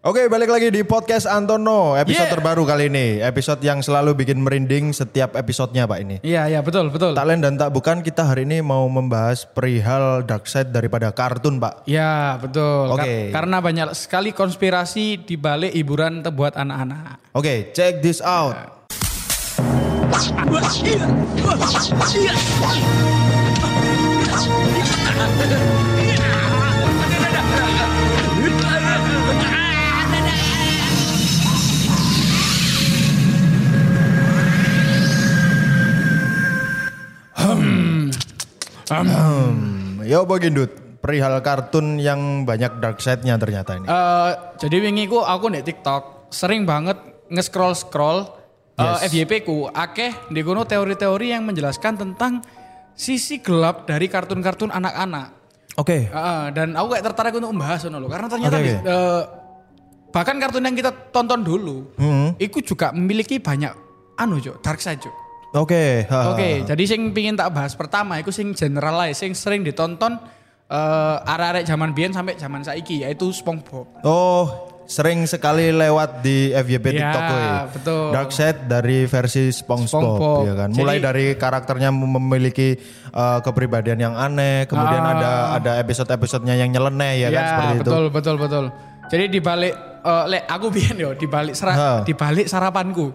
Oke, balik lagi di podcast Antono, episode Yeah. terbaru kali ini. Episode yang selalu bikin merinding setiap episodenya Pak ini. Iya, iya betul, betul. Tak lain dan tak bukan kita hari ini mau membahas perihal dark side daripada kartun Pak. Iya, betul. Kar- Oke. karena banyak sekali konspirasi di balik hiburan te- buat anak-anak. Oke, check this out. Hmm, ya apa Gendut? Perihal kartun yang banyak dark side-nya ternyata ini. Eh, jadi wingi ku aku di TikTok sering banget nge-scroll scroll Yes. FYP ku akeh di teori-teori yang menjelaskan tentang sisi gelap dari kartun-kartun anak-anak. Oke. Heeh, dan aku kayak tertarik untuk membahas loh karena ternyata Oke, di- oke. eh, bahkan kartun yang kita tonton dulu Hmm. itu juga memiliki banyak anu jo dark side jo. Oke. ha. Oke, jadi sing pingin tak bahas pertama iku sing generalize sing sering ditonton eh arek-arek zaman biyen sampai zaman saiki yaitu SpongeBob. Oh, sering sekali lewat di FYP Ya, TikTok gue. betul. Dark side dari versi SpongeBob, SpongeBob. ya kan. Mulai Jadi- dari karakternya mem- memiliki uh, kepribadian yang aneh, kemudian Ah. ada ada episode-episodenya yang nyeleneh ya, kan seperti betul, itu. betul, betul. Jadi di balik eh, lek aku biyen yo di balik sara, di balik sarapanku.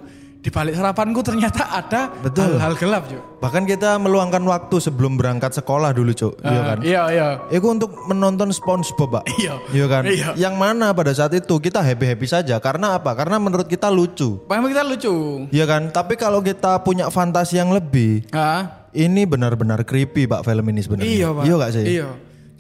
Di balik sarapanku ternyata ada Betul. hal-hal gelap, Jo. Bahkan kita meluangkan waktu sebelum berangkat sekolah dulu, Cuk. Iya kan? Iya, iya. Itu untuk menonton SpongeBob, Pak. Iya. Iya kan? Iya. Yang mana pada saat itu kita happy-happy saja. Karena apa? Karena menurut kita lucu. Memang kita lucu. Iya kan? Tapi kalau kita punya fantasi yang lebih, Ah, ini benar-benar creepy, Pak, film ini sebenarnya. iya, Pak. Iya gak sih? Iya.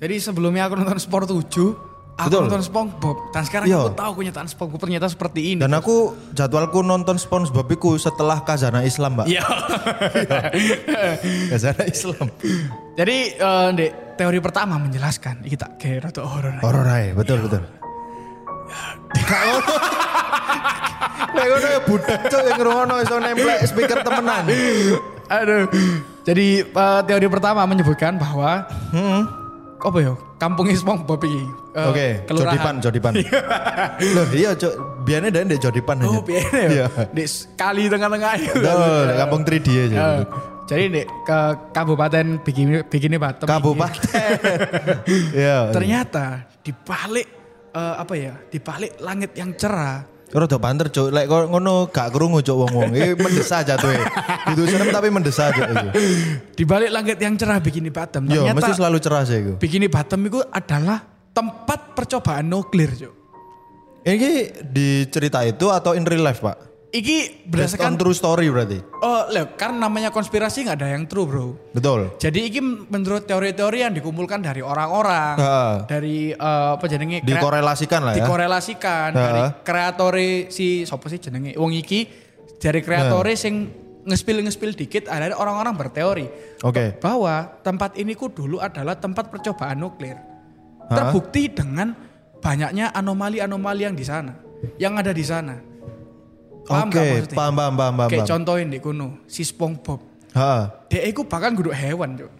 Jadi sebelumnya aku nonton Sport 7, aku Betul. nonton SpongeBob dan sekarang Iya. aku tahu kenyataan SpongeBob ternyata seperti ini. Dan aku jadwalku nonton SpongeBob iku setelah Kazana Islam, Mbak. Iya. Kazana Islam. Jadi eh, Dek, teori pertama menjelaskan iki tak kira tuh horor. Horor ae, betul betul. Gak ngono. Kayak ngono ya budak cok yang ngrungokno iso nemplek speaker temenan. Aduh. Jadi eh, teori pertama menyebutkan bahwa Heeh. apa ya? Kampungnya SpongeBob iki. Eh, Oke, Jodipan, Jodipan. Loh iya cok, biasanya dari ndek Jodipan aja. Oh, biar ya. Iya. Di kali tengah-tengah itu. Betul, kampung 3D aja. Eh, jadi di ke Kabupaten Bikini Bikini Bottom. Kabupaten. Iya. Ternyata di balik eh, apa ya? Di balik langit yang cerah Rada banter cuk, lek kok ngono gak krungu cuk wong-wong. Iki mendesah jatuhe. Itu serem tapi mendesah cuk iki. di balik langit yang cerah Bikini Bottom Yo, ternyata mesti selalu cerah sih iku. Bikini Bottom itu adalah tempat percobaan nuklir, Cuk. Ini di cerita itu atau in real life, Pak? Iki Based on berdasarkan true story berarti. oh, lho, karena namanya konspirasi nggak ada yang true, Bro. Betul. Jadi iki menurut teori-teori yang dikumpulkan dari orang-orang, dari eh, apa jenenge Dikorelasikan lah ya. dikorelasikan Ha. dari kreatore si sapa sih jenenge wong iki dari kreatore sing ngespil-ngespil dikit ada orang-orang berteori Oke. bahwa tempat ini ku dulu adalah tempat percobaan nuklir. Ha? Terbukti dengan banyaknya anomali-anomali yang di sana, yang ada di sana. Paham Oke, maksudnya? paham paham paham paham. Kayak contohin di kuno, si SpongeBob. Ha. Dia itu bahkan guduk hewan, Cuk.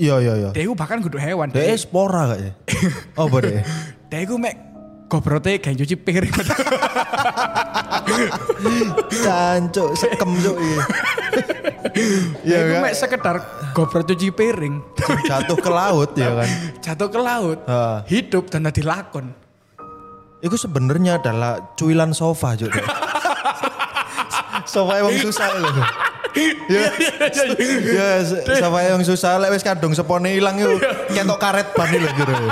Iya iya iya. Dia itu bahkan guduk hewan. Dek spora gak ya? Oh, boleh. Dia itu mek gobrote kayak cuci piring. Cancuk, sekem cuk iki. Iya itu kan? mek sekedar gobrot cuci piring. Jatuh ke laut ya kan. Jatuh ke laut, Ha. hidup dan tadi lakon. Itu sebenarnya adalah cuilan sofa cuk. sofa yang susah loh. Ya, ya sofa yang susah lek wis kadung sepone ilang yuk ketok karet ban lho jero.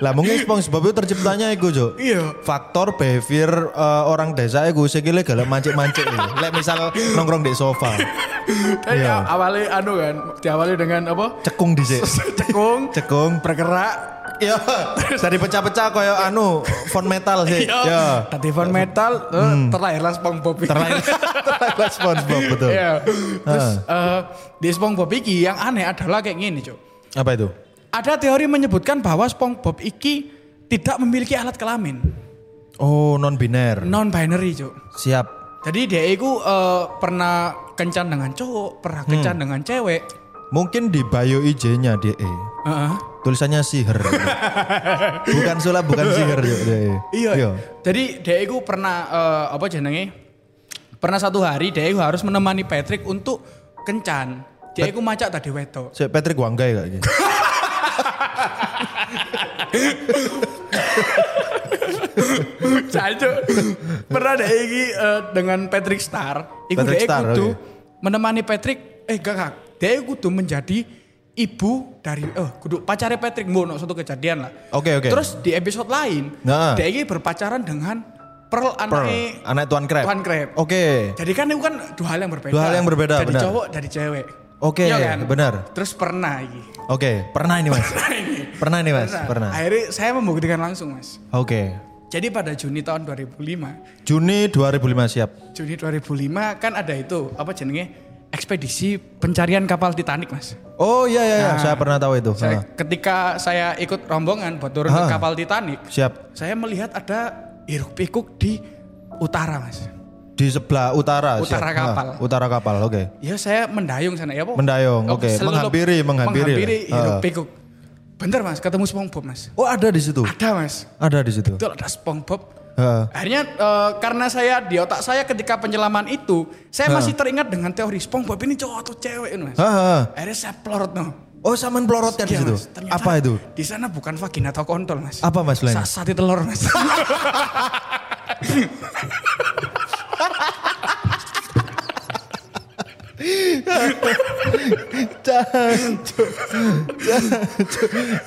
Lah mungkin SpongeBob itu terciptanya iku, Cuk. Iya. Faktor behavior eh, orang desa iku sikile galak mancik-mancik iki. Lek misal nongkrong di sofa, Tapi Iya. awalnya anu kan, diawali dengan apa? cekung dhisik. Cekung, Cekung. bergerak, Iya, dari pecah-pecah koyo anu font metal sih. Iya. Ya. Tadi phone metal, eh, terlahirlah SpongeBob. Terlain terlain SpongeBob betul. Iya. Terus eh, di SpongeBob iki yang aneh adalah kayak gini, Cuk. Apa itu? Ada teori menyebutkan bahwa SpongeBob iki tidak memiliki alat kelamin, Oh, non biner. non binary, Cuk. Siap. Jadi dia itu eh, pernah kencan dengan cowok, pernah kencan dengan cewek. Mungkin di bio IG-nya dia. Heeh. Tulisannya sihir. bukan sulap, bukan sihir. Cuk. Iya. Jadi dia itu pernah eh, apa jenenge? Pernah satu hari dia itu harus menemani Patrick untuk kencan. Dia itu macak tadi. Si Patrick Wanggai gak gitu. Caco. Pernah deh iki eh, dengan Patrick Star. Iku Patrick Star, kudu oke. menemani Patrick eh gak gak. Dia kudu menjadi ibu dari oh kudu pacarnya Patrick ngono suatu kejadian lah. Oke, oke. Terus di episode lain Nah. dia ini berpacaran dengan Pearl anaknya anak Tuan Crab. Tuan Crab. Oke. Jadi kan itu kan dua hal yang berbeda. Dua hal yang berbeda, Dari benar. cowok dari cewek. Oke, Iya kan? benar. Terus pernah iki. Oke, pernah ini Mas. pernah ini Mas, pernah. Akhirnya saya membuktikan langsung mas. Oke. Jadi pada Juni tahun 2005, Juni 2005 siap. Juni 2005 kan ada itu apa jenenge ekspedisi pencarian kapal Titanic mas. Oh iya iya, iya. Nah, saya pernah tahu itu. Saya, ketika saya ikut rombongan buat turun ke kapal Titanic, siap. saya melihat ada hiruk pikuk di utara mas. Di sebelah utara. Utara siap. Ha, kapal. utara kapal, oke. Ya saya mendayung sana ya po. Mendayung, oke. seluruh- Menghampiri, menghampiri Menghampiri lah. hiruk Ah. pikuk. Bentar mas, ketemu SpongeBob mas. Oh ada di situ. Ada mas. Ada di situ. Betul ada SpongeBob. Ha. Akhirnya eh, karena saya di otak saya ketika penyelaman itu, saya masih teringat dengan teori SpongeBob ini cowok atau cewek mas. Ha, ha. Akhirnya saya pelorot no. Oh saman pelorotnya di Iya, situ. Mas. Apa itu? Di sana bukan vagina atau kontol mas. Apa, Mas? Sa- Sate telur mas.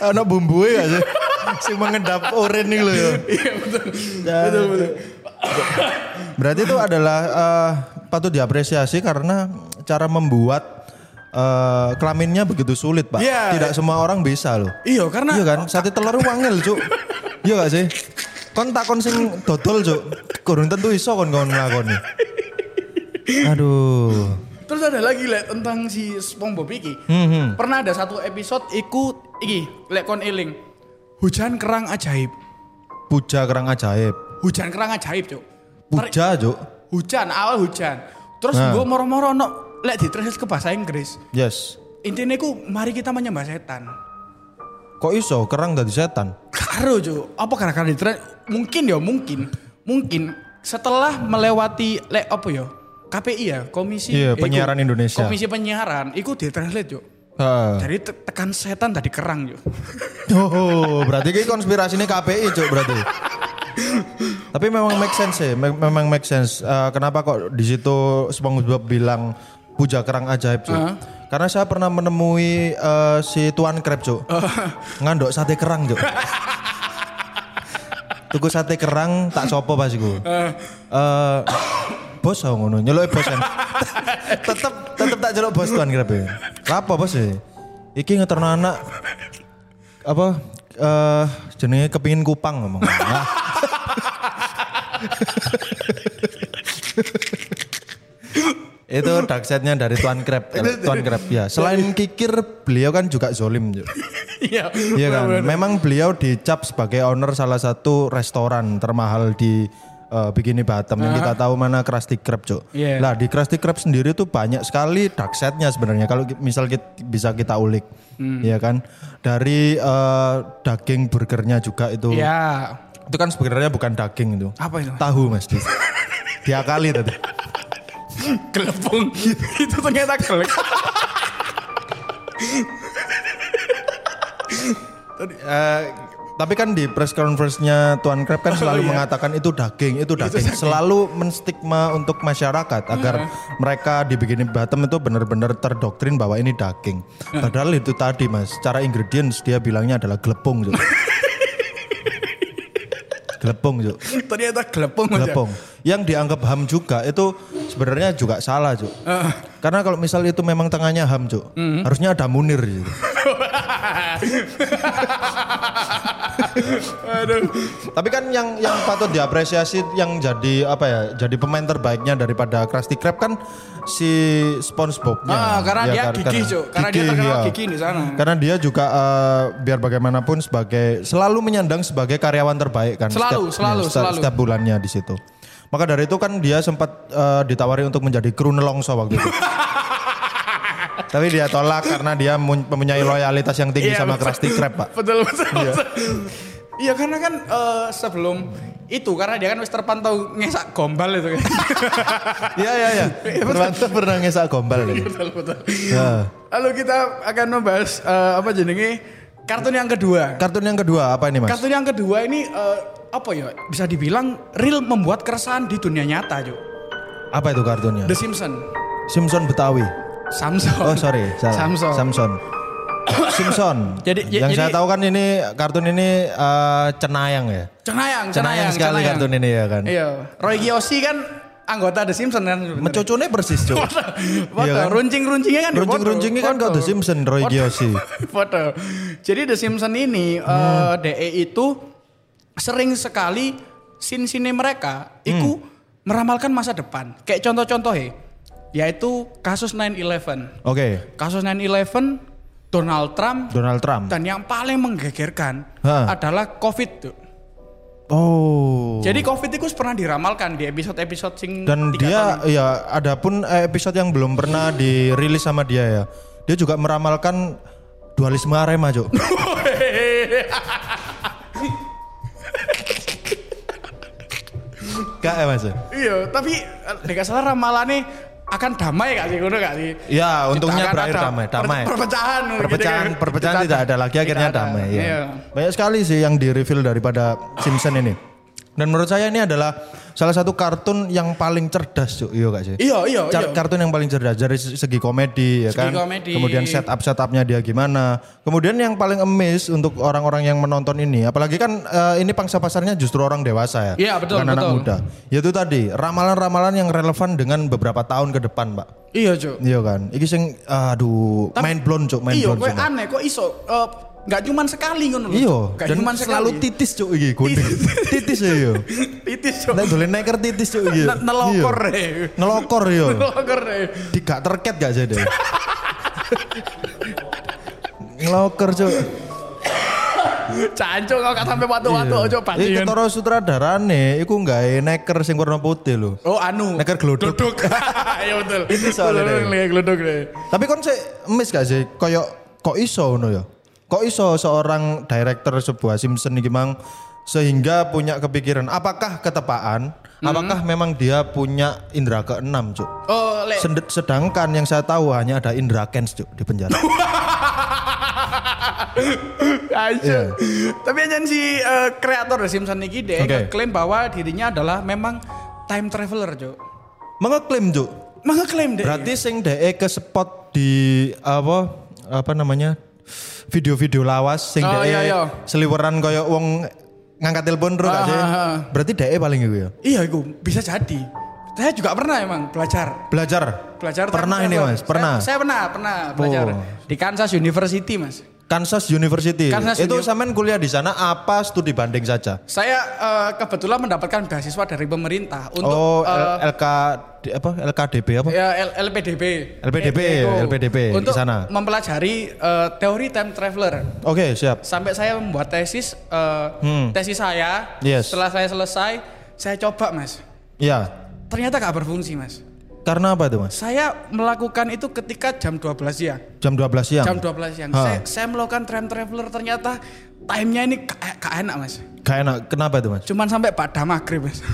Ana bumbu gak sih? Sing mengedap oren nih loh ya. Iya betul. betul, betul. Berarti itu adalah eh, patut diapresiasi karena cara membuat eh, kelaminnya begitu sulit, Pak. Iya. Tidak semua orang bisa loh. Iya karena Iya kan? Sate telur wangel, Cuk. Iya gak sih? Kon takon sing dodol, Cuk. Kurang tentu iso kon kon nglakoni. Aduh. Terus ada lagi lek tentang si SpongeBob iki. Hmm, Pernah ada satu episode ikut iki lek kon eling. Hujan kerang ajaib. Puja kerang ajaib. Hujan kerang ajaib, Cuk. Puja, Cuk. hujan, awal hujan. Terus Nah. gue moro-moro no lek ditranslate ke bahasa Inggris. Yes. Intinya ku mari kita menyembah setan. Kok iso kerang dadi setan? Karo Cuk. Apa gara-gara ditran mungkin ya mungkin. Mungkin setelah melewati lek apa ya? KPI ya, Komisi Iya, eh, Penyiaran iku- Indonesia. Komisi penyiaran, itu ditranslate Cuk. Heeh. Jadi te- tekan setan tadi kerang Cuk. Oh, berarti ini konspirasinya KPI, Cuk, berarti. Tapi memang make sense me- memang make sense. Eh, kenapa kok di situ SpongeBob bilang puja kerang ajaib, Cuk? Karena saya pernah menemui eh, si Tuan Crab, Cuk. Ngandok sate kerang, Cuk. Tuku sate kerang tak sopo pas iku. Eh bos aku ngono, nyeluk bos kan. tetep tetep tak jeluk bos Tuan Crab. ya. Lapo bos ya? Iki ngeterno anak apa eh jenenge kepingin kupang ngomong. Nah, itu dark side-nya dari Tuan Crab, eh, Tuan Crab ya. Selain kikir, beliau kan juga zolim. Iya. Iya kan. Memang beliau dicap sebagai owner salah satu restoran termahal di eh, Bikini Bottom yang kita tahu mana Krusty Krab, Cuk. Iya. Lah di Krusty Krab sendiri tuh banyak sekali dark side-nya sebenarnya kalau misal kita, bisa kita ulik. Iya kan? Dari eh, daging burgernya juga itu. Iya. Itu kan sebenarnya bukan daging itu. Apa itu? Tahu Mas. Di, diakali tadi. Gelepung. itu ternyata gelek. Eh, tapi kan di press conference-nya Tuan Crab kan selalu iya. mengatakan itu daging, itu daging. Selalu menstigma untuk masyarakat agar mereka di Bikini Bottom itu benar-benar terdoktrin bahwa ini daging. Padahal itu tadi Mas, secara ingredients dia bilangnya adalah gelepung. Gelepung, Cuk. ternyata gelepung. Gelepung. Yang dianggap ham juga itu sebenarnya juga salah, Cuk. Karena kalau misal itu memang tengahnya ham, Cuk. Harusnya ada Munir gitu. Tapi kan yang yang patut diapresiasi yang jadi apa ya? Jadi pemain terbaiknya daripada Krusty Krab kan si SpongeBob-nya. Ah, karena Ya dia kan? gigih, Cuk. Karena dia terkenal gigih di sana. Karena dia juga eh, biar bagaimanapun sebagai selalu menyandang sebagai karyawan terbaik kan. Selalu, selalu, ya, setiap, selalu. setiap bulannya di situ. Maka dari itu kan dia sempat eh, ditawari untuk menjadi kru nelongso waktu itu. Tapi dia tolak karena dia mempunyai loyalitas yang tinggi Iya, sama betul. Krusty Krab, Pak. betul betul. betul. Iya karena kan eh, sebelum itu karena dia kan wis terpantau ngesak gombal itu kan. Iya iya iya. Ternyata pernah ngesak gombal betul betul. Ya. Lalu kita akan membahas eh, apa jenenge kartun yang kedua. Kartun yang kedua apa ini mas? Kartun yang kedua ini eh, apa ya bisa dibilang real membuat keresahan di dunia nyata, Cuk. Apa itu kartunnya? The Simpsons. Simpson Betawi. Samson. Oh sorry, salah. Samson. Samson. Simpson. Jadi- ya- yang saya jadi- tahu kan ini kartun ini eh, cenayang ya. Cenayang, Cenayang cenayang, sekali cenayang. kartun ini ya kan. Iya, Roy Kiyoshi kan anggota The Simpsons kan. Mencucune persis cuk. Foto, Iya kan? runcing-runcingnya kan. Runcing-runcingnya kan kok The Simpson Roy. Kiyoshi. Foto. Jadi The Simpsons ini Hmm. eh, DE itu sering sekali scene-scene mereka itu Hmm. meramalkan masa depan. Kayak contoh-contohnya yaitu kasus 9/11. Oke. Kasus 9/11 Donald Trump Donald Trump. dan yang paling menggegerkan adalah COVID tuh. Oh. Jadi COVID itu pernah diramalkan di episode-episode sing Dan dia tahun ya ada pun eh, episode yang belum pernah dirilis sama dia ya. Dia juga meramalkan dualisme Arema, Cuk. Gak ya Mas? Iya, tapi eh, nek salah ramalannya akan damai gak sih ngono gak sih? Ya, untungnya berakhir damai, per- damai. Perpecahan. gitu Perpecahan, kan. perpecahan tidak ada lagi akhirnya ada. damai ya. Iya. Banyak sekali sih yang di reveal daripada Simpson ini. Dan menurut saya ini adalah salah satu kartun yang paling cerdas, Cuk. Iya gak sih? Iya, iya, iya. Kartun yang paling cerdas dari se- segi komedi ya Segi kan. komedi. Kemudian setup setupnya dia gimana. Kemudian yang paling emis untuk orang-orang yang menonton ini, apalagi kan eh, ini pangsa pasarnya justru orang dewasa ya. Iya, betul, bukan anak betul. muda. Yaitu tadi ramalan-ramalan yang relevan dengan beberapa tahun ke depan, Pak. Iya, Cuk. Iya kan. Iki sing aduh, mind blown, Cuk, mind Iya, blown. aneh kok iso eh, nggak cuman sekali ngono lho. Iya, dan cuman selalu sekali. titis cuk iki kuning. titis ya yo. titis, Cuk. Nek dolen neker titis cuk iki. N- Nelokor Iya. deh. Ngelokor yo. Nelokor deh. Digak terket gak jadi. Ngelokor cuk. Cancuk kok gak sampai watu-watu Iya. ojo Iki bajingan. ketara sutradarane iku gawe neker sing warna putih lho. Oh, anu. Neker glodok. Glodok. Iya betul. Ini soalnya Glodok. Tapi kon sih miss gak sih koyo kok iso ngono ya? Kok iso seorang director sebuah Simpson iki mang sehingga punya kepikiran apakah ketepaan? Hmm. Apakah memang dia punya indera keenam, Cuk? Oh, Sed- Sedangkan yang saya tahu hanya ada Indra Kens, Cuk, di penjara. Aja. Iya. Tapi aja si eh, kreator The Simpsons ini dia Oke. ngeklaim bahwa dirinya adalah memang time traveler, Cuk. Mengeklaim, Cuk. Mengeklaim deh. Berarti sing DE ke spot di apa apa namanya? Video-video lawas sing Oh, iya, iya. seliweran koyo wong ngangkat telepon terus? Ah, ah, ah. Berarti DE paling itu ya. Iya, itu bisa jadi. Saya juga pernah emang belajar. Belajar. Belajar Pernah ini. Mas? Pernah? Saya, saya pernah, pernah belajar Oh. di Kansas University, Mas. Kansas University. Kansas itu Uni- sampean kuliah di sana apa studi banding saja? Saya eh, kebetulan mendapatkan beasiswa dari pemerintah untuk oh, eh, L- LK apa? LKDB apa? ya L- LPDB. LPDB, Itu. LPDB di untuk sana. mempelajari eh, teori time traveler. Oke, siap. Sampai saya membuat tesis eh, Hmm. tesis saya. Yes. Setelah saya selesai, saya coba, Mas. Ya. Ternyata gak berfungsi, Mas. Karena apa itu, Mas? Saya melakukan itu ketika jam 12 siang. Jam 12 siang. Jam 12 siang. Ha. Saya, saya melakukan time traveler ternyata timenya ini gak, gak enak, Mas. Gak enak. Kenapa itu, Mas? Cuman sampai pada maghrib, Mas.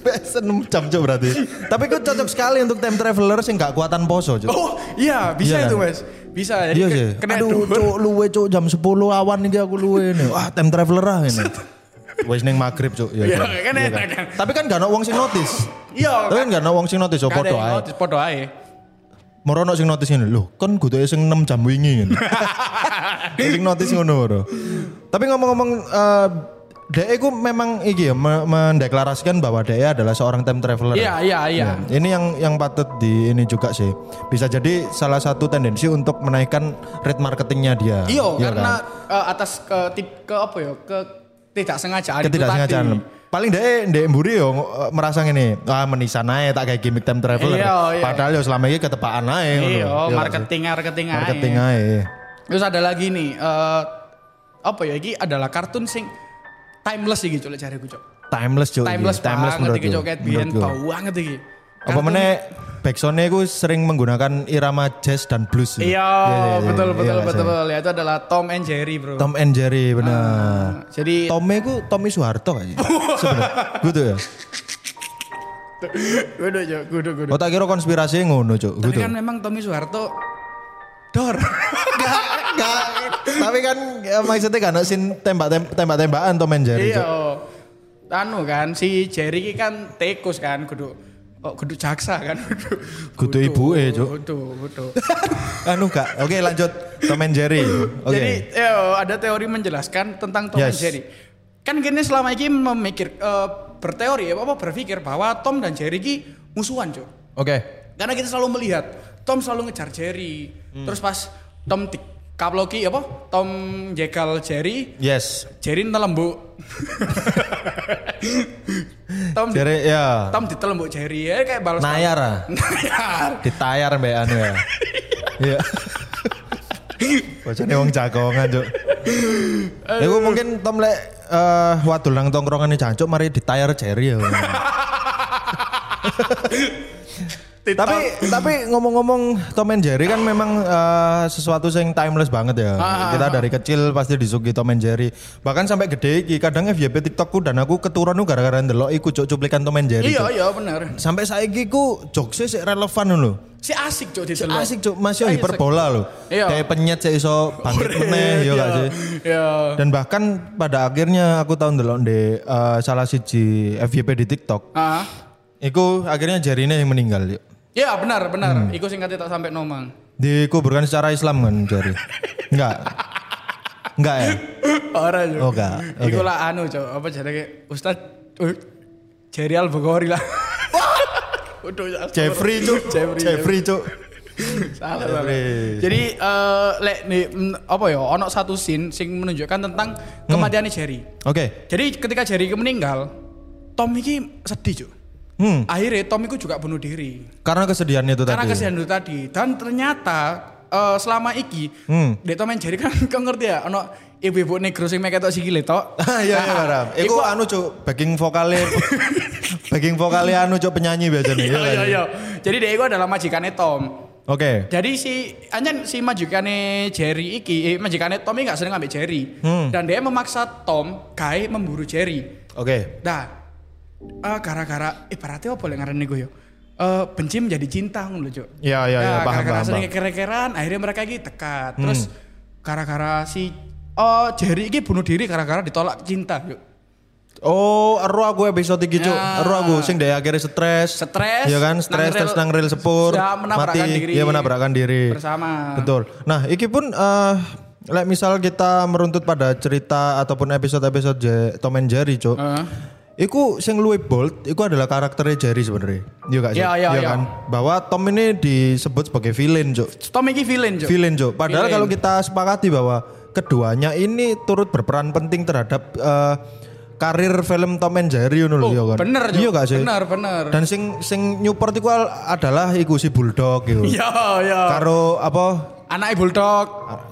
6 jam Cuk, berarti. Tapi kok cocok sekali untuk time traveler sing gak kuatan poso, Cuk. Oh, iya, bisa Iya itu, kan? Mas. Bisa. Jadi Iya sih. kena Aduh, cuk, luwe cuk jam 10 awan iki aku luwe ini. Wah, time traveler ah ini. Wes ning maghrib cuk. Iya, kan? kan Iya enak kan. Tapi kan gak ada wong sing notice. Iya, Tapi kan gak ada wong sing notice, oh Gak ada podo yang ae. notice, podo ae. Moro ono sing notice ngene. Loh, kan kudu sing 6 jam wingi ngene. sing notice ngono bro. Tapi ngomong-ngomong eh DE ku memang iki ya me- mendeklarasikan bahwa DE adalah seorang time traveler. Iya, iya, iya. Ini yang yang patut di ini juga sih. Bisa jadi salah satu tendensi untuk menaikkan rate marketingnya dia. Iya, Iya karena kan? eh, atas ke tip- ke apa ya? Ke tidak sengajaan itu ketidaksengajaan. tadi. Paling DE DE mburi yo merasa ngene, ah menisan ae tak kayak gimmick time traveler. Iya, iya. Padahal yo selama ini ketepaan ngono. Iya, marketing marketing sih? ae. Marketing ae. Terus ada lagi nih eh, apa ya ini adalah kartun sing timeless iki cuk cari cuk. Timeless cuy. Timeless, timeless banget iki cuk kayak biyen banget iki. Apa meneh backsoundnya itu sering menggunakan irama jazz dan blues. ya? Iya, iya, betul iya, betul iya, betul. saya. betul. Ya, itu adalah Tom and Jerry, Bro. Tom and Jerry benar. Jadi Tommy ku Tommy Soeharto kayaknya. Sebenarnya. Gitu ya. kudu, Cuk, kudu, kudu. Oh tak kira konspirasi ngono, Cuk. Tapi Gitu. kan memang Tommy Soeharto dor. Enggak, enggak. Tapi kan ya, maksudnya kan sin tembak tembak tembakan Tom and Jerry. iya. Cuk. Anu kan si Jerry kan tikus kan kudu oh kudu jaksa kan kudu. Kudu ibuke, Cuk. Kudu, kudu. Anu enggak. Oke, lanjut Tom and Jerry. Oke. Jadi ya, ada teori menjelaskan tentang Tom and Yes. Jerry. Kan gini selama ini memikir eh, berteori apa berpikir bahwa Tom dan Jerry ki musuhan, Cuk. Oke. Karena kita selalu melihat Tom selalu ngejar Jerry. Hmm. Terus pas Tom di kaploki apa? Tom jegal Jerry, Yes. Jerry nelembuk. Tom Jerry ya. Tom ditelembuk Jerry ya kayak balas Nayar ah. Nayar. Ditayar mbak anu ya. Iya. Bocahnya wong jagongan, Cuk. Iku mungkin Tom lek eh wadul nang tongkrongan jancuk mari ditayar Jerry ya. tapi tapi ngomong-ngomong Tom and Jerry kan memang eh, sesuatu yang timeless banget ya. Kita dari kecil pasti disugi Tom and Jerry. Bahkan sampai gede iki kadang FYP TikTokku dan aku keturun gara-gara ndelok iku Cuk, cuplikan Tom and Jerry. Iya iya bener. Sampai saiki ku jokesnya sih relevan lho. Si asik cok di Asik cuk, masih Ayo, hiperbola loh. Iya. Kayak penyet sih iso bangkit meneh ya gak sih. Iya. Dan bahkan pada akhirnya aku tahu ndelok di eh, salah siji FYP di TikTok. Ah. Iku akhirnya Jerine yang meninggal yuk. Iya benar benar. Hmm. Iku singkatnya tak sampai nomang. Dikuburkan secara Islam kan Jari. Enggak. Enggak ya? Ora cok. Oh, enggak. Oke. Iku lah anu cok. Apa jadi Ustad uh, Jerry Al Bukhari lah. Udah ya. Jeffrey cuk. Jeffrey. Jeffrey cuk. Salah, salah. Jadi eh lek nih apa ya ono satu scene sing menunjukkan tentang kematian Jerry. Oke. Jadi ketika Jerry meninggal, Tom iki sedih cuk. Hmm. Akhirnya Tom itu juga bunuh diri. Karena kesedihan itu Karena tadi. kesian itu tadi. Dan ternyata eh, selama iki, Hmm. Dek Tom and Jerry kan kau ngerti ya, ono ibu-ibu negro sing mek ketok sikile tok. Ah iya iya Ram. Iku anu cuk backing vokalnya backing vokalnya anu cuk penyanyi biasanya. Iya kan? iya iya. Jadi dia itu adalah majikannya Tom. Oke. Jadi si anjen si majikannya Jerry iki, eh, majikannya Tom ini gak sering ngambil Jerry. Hmm. Dan dia memaksa Tom gawe memburu Jerry. Oke. Nah, eh, gara-gara ibaratnya apa boleh ngaran gue yo. Eh, benci menjadi cinta ngono lho, Cuk. Iya iya iya Nah, paham gara-gara paham. sering paham. keker-kekeran, akhirnya mereka iki dekat. Terus gara-gara si oh Jerry iki bunuh diri gara-gara ditolak cinta, yuk. Oh, ero aku episode iki cuk. Ya. Ero aku sing dhewe akhirnya stres. Stres, Iya kan, stres terus nang rel sepur. mati. diri. Iya menabrakkan diri. Bersama. Betul. Nah, iki pun eh like misal kita meruntut pada cerita ataupun episode-episode Tom and Jerry, cuk. Heeh. Iku sing luwih bold, iku adalah karakternya Jerry sebenarnya. Iya gak sih? Iya, iya, iya. kan? Bahwa Tom ini disebut sebagai villain, cuk. Tom iki villain, Cuk. Villain, cuk. Padahal kalau kita sepakati bahwa keduanya ini turut berperan penting terhadap eh, karir film Tom and Jerry ngono lho, Oh, iya kan? bener. Iya gak sih? Bener, bener. Dan sing sing Newport itu al- adalah iku si Bulldog gitu. Iya, iya. Karo apa? Anaknya bulldog.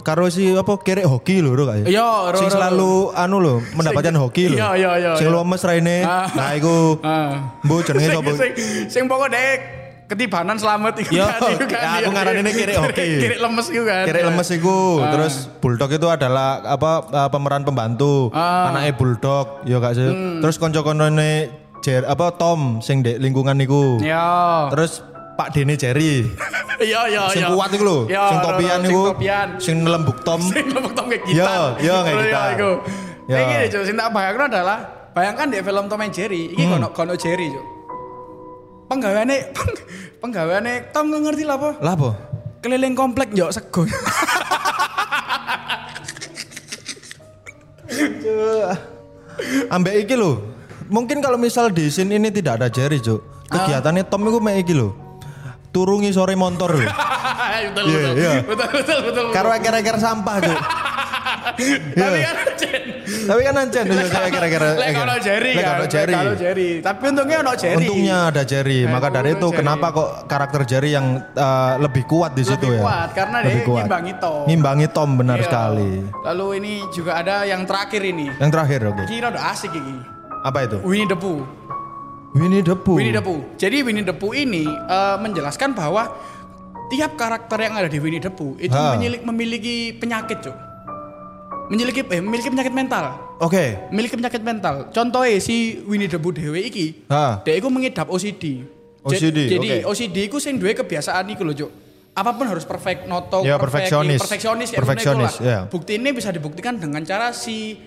Karo si apa kerek hoki lho, gak sih? Iya, ro, Sing ro, selalu anu lho, mendapatkan hoki lho. Iya, iya, iya, Sing iya. lemes raine. Ah. Nah, iku Ah. Bu jenenge sapa? Sing sing pokok dek ketibanan selamat iku Yo, kan, kan, ya, iya. aku ngaraninnya kiri hoki. Kiri lemes iku kan. Kerek lemes iku. Ah. Terus Bulldog itu adalah apa uh, pemeran pembantu. Ah. Anaknya Bulldog, ya gak sih? Hmm. Terus konco-koncone Jer apa Tom sing di lingkungan niku. Ya. Terus Pak Dene Jerry. Iya, iya, sing iya. kuat iku lho, Iya, sing topian topian. Sing nelembuk Tom. Sing lembek tom kayak Iya, gitar. iya, kayak Oh, gitar. iku. Iya. Kayak gini, Cuk. Sing tak bayangno adalah bayangkan di film Tom and Jerry, iki Hmm. kono kono Jerry, Cuk. Penggaweane penggaweane Tom ngerti lah apa? Lah apa? Keliling komplek njok sego. Ambek iki lho. Mungkin kalau misal di scene ini tidak ada Jerry, Cuk. Kegiatannya Tom itu mek iki lho. Turungi sore motor lho. betul, Iya, betul. iya. betul, betul, betul. Karo eker-eker sampah. Tapi Iya. kan. Tapi kan ancen saya kira-kira. Lek ono Jerry kan. lek Jerry. ono Jerry. Tapi untungnya ono Jerry. Untungnya ada Jerry, maka dari itu kenapa kok karakter Jerry yang eh, lebih kuat di situ Lebih ya? kuat, karena dia ngimbangi Tom. Ngimbangi Tom benar Iya. sekali. Lalu ini juga ada yang terakhir ini. Yang terakhir oke. Kira udah asik ini. Apa itu? Winnie the Pooh. Winnie the Pooh. Winnie the Pooh. Jadi Winnie the Pooh ini eh, menjelaskan bahwa tiap karakter yang ada di Winnie the Pooh itu Ha. memiliki, memiliki penyakit, Cuk. Memiliki eh, memiliki penyakit mental. Oke. Memiliki penyakit mental. Contohnya si Winnie the Pooh dewe iki, Ha. dia iku mengidap OCD. OCD, Jadi oke. OCD iku sing duwe kebiasaan iku lho, Cuk. Apa pun harus perfect, noto, Ya, perfect, perfeksionis. perfeksionis, ya, Perfeksionis, ya. Bukti ini bisa dibuktikan dengan cara si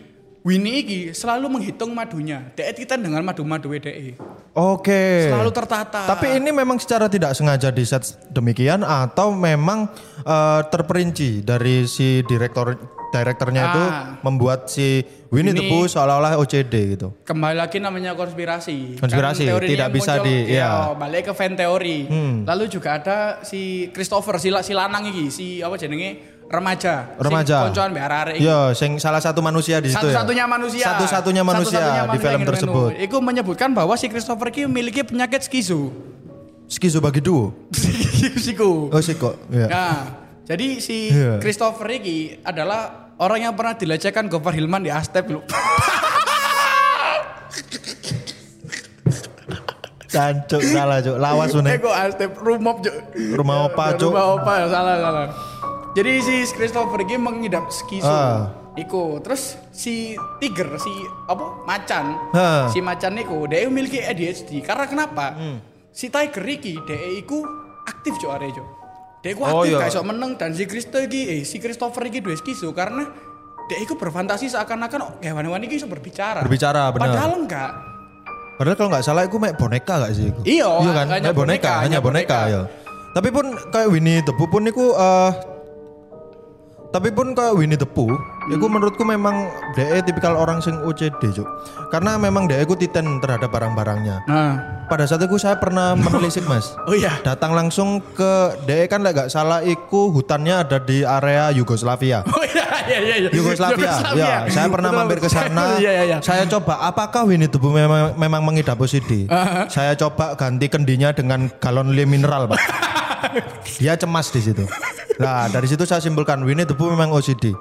Winnie iki selalu menghitung madunya. Dia kita dengan madu-madu DE. Oke. Selalu tertata. Tapi ini memang secara tidak sengaja di set demikian atau memang eh, terperinci dari si direktor direkturnya itu Ah. membuat si Winnie the Ini- Pooh seolah-olah OCD gitu. kembali lagi namanya konspirasi. Konspirasi, Kan tidak bisa muncul, di- ya, ya. balik ke fan teori. Lalu juga ada si Christopher si, si lanang iki, si apa jenenge remaja. Remaja. Koncoan mbek arek iki. Ya, sing salah satu manusia di situ ya. Satu-satunya manusia. Satu-satunya manusia di manusia film yang nganu. tersebut. Iku menyebutkan bahwa si Christopher iki memiliki penyakit skizo. Skizo bagi duo. Psiko. Oh sih kok. Ya. Nah, jadi si Iya. Christopher iki adalah orang yang pernah dilecehkan Gofar Hilman di Astep lu. Cancuk salah cuk. Lawas Eh bener. kok Astep rumop Cuk. Rumah opa, Cuk. Rumah opa ya salah salah. Jadi si Christopher ini mengidap skizo. Ah. Iku terus si Tiger si apa macan. Ha. Si macan iku dia memiliki ADHD karena kenapa? Hmm. Si Tiger iki dia iku aktif cok are cok. Dia iku Oh, iya. kayak sok meneng dan si Christo iki eh si Christopher iki duwe skizo karena dia iku berfantasi seakan-akan hewan-hewan iki iso berbicara. Berbicara, benar. Padahal enggak. Padahal kalau nggak salah itu mek boneka gak sih? iku? Iya, iya kan? hanya boneka, boneka, hanya boneka, boneka. ya. Tapi pun kayak Winnie the Pooh pun iku eh tapi pun kayak Winnie the Pooh, iku menurutku memang DE tipikal orang sing OCD, Cuk. Karena memang DE ku titen terhadap barang-barangnya. Nah. Pada saat itu saya pernah menelisik, Mas. Oh iya. Datang langsung ke DE kan gak salah iku hutannya ada di area Yugoslavia. Oh iya iya iya. iya. Yugoslavia. Ya, saya pernah mampir ke sana. Iya iya iya. Saya coba apakah Winnie the Pooh memang, memang mengidap OCD. Saya coba ganti kendinya dengan galon mineral, Pak. Dia cemas di situ. Nah, dari situ saya simpulkan Winnie the Pooh memang OCD.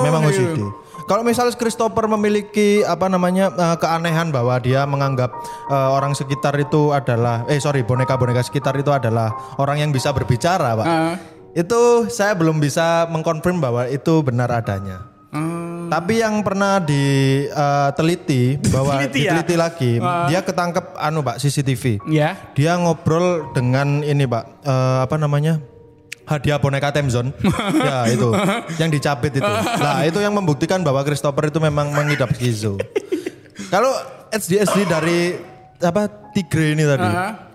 memang iya. OCD. Kalau misalnya Christopher memiliki apa namanya eh, keanehan bahwa dia menganggap eh, orang sekitar itu adalah eh sorry boneka-boneka sekitar itu adalah orang yang bisa berbicara, Pak. Ah. Itu saya belum bisa mengkonfirm bahwa itu benar adanya. Hmm. Tapi yang pernah diteliti bahwa Diteliti ya? diteliti lagi, Ah. dia ketangkep anu Pak CCTV. Ya. Dia ngobrol dengan ini Pak, eh, apa namanya? Hadiah boneka Temzon. ya itu, yang dicapit itu. Nah, itu yang membuktikan bahwa Christopher itu memang mengidap skizo. Kalau SD-SD dari apa Tigre ini tadi. Ah.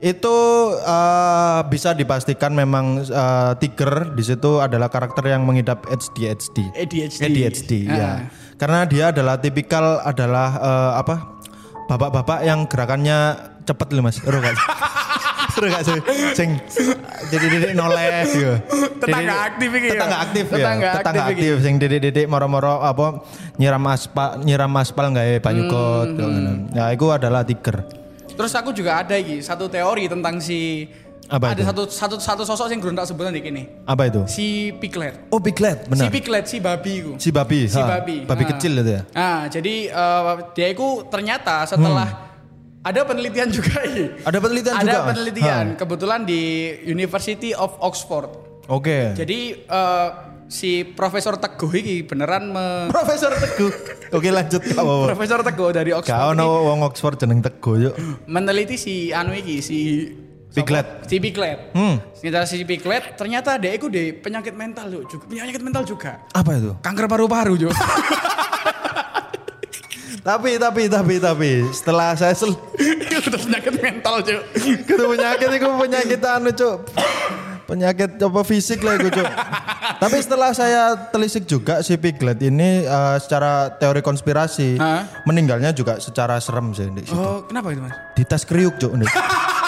Itu eh, bisa dipastikan memang eh, Tiger di situ adalah karakter yang mengidap ADHD. ADHD. ADHD Ah. ya. Karena dia adalah tipikal adalah eh, apa? Bapak-bapak yang gerakannya cepet loh Mas. Ero gak sih? Sing jadi didik noleh gitu. Tetangga aktif iki ya? Tetangga aktif ya. Tetangga aktif sing didik-didik moro-moro apa nyiram aspal nyiram aspal nggak banyu got. Hmm. Nah, itu adalah Tiger. Terus aku juga ada iki satu teori tentang si Apa ada itu? satu satu satu sosok yang tak sebutan di kini. Apa itu? Si Piglet. Oh Piglet, Si benar. Piglet si babi iku. Si babi, Si ha, babi. babi Ah. kecil itu ya. Nah, jadi eh, dia itu ternyata setelah ada penelitian juga ini. Hmm. Ada penelitian ada juga, Mas? penelitian kebetulan di University of Oxford. Oke. Jadi eh, si Profesor Teguh ini beneran me- Profesor Teguh. Oke lanjut Wawo. Profesor Teguh dari Kau Oxford ono ini wong Oxford jeneng Teguh yuk. meneliti si anu iki si Piglet. Si Piglet. Hmm. Ternyata si Piglet ternyata dia itu deh penyakit mental yuk, juga penyakit mental juga. Apa itu? Kanker paru-paru yuk. Tapi tapi tapi tapi setelah saya sel Itu udah penyakit mental yuk. itu penyakit itu penyakit anu cuk. Penyakit apa fisik lah itu cuk. Tapi setelah saya telisik juga si Piglet ini eh, secara teori konspirasi Hah? meninggalnya juga secara serem sih di situ. Oh, kenapa itu mas? Di tes kriuk cuk.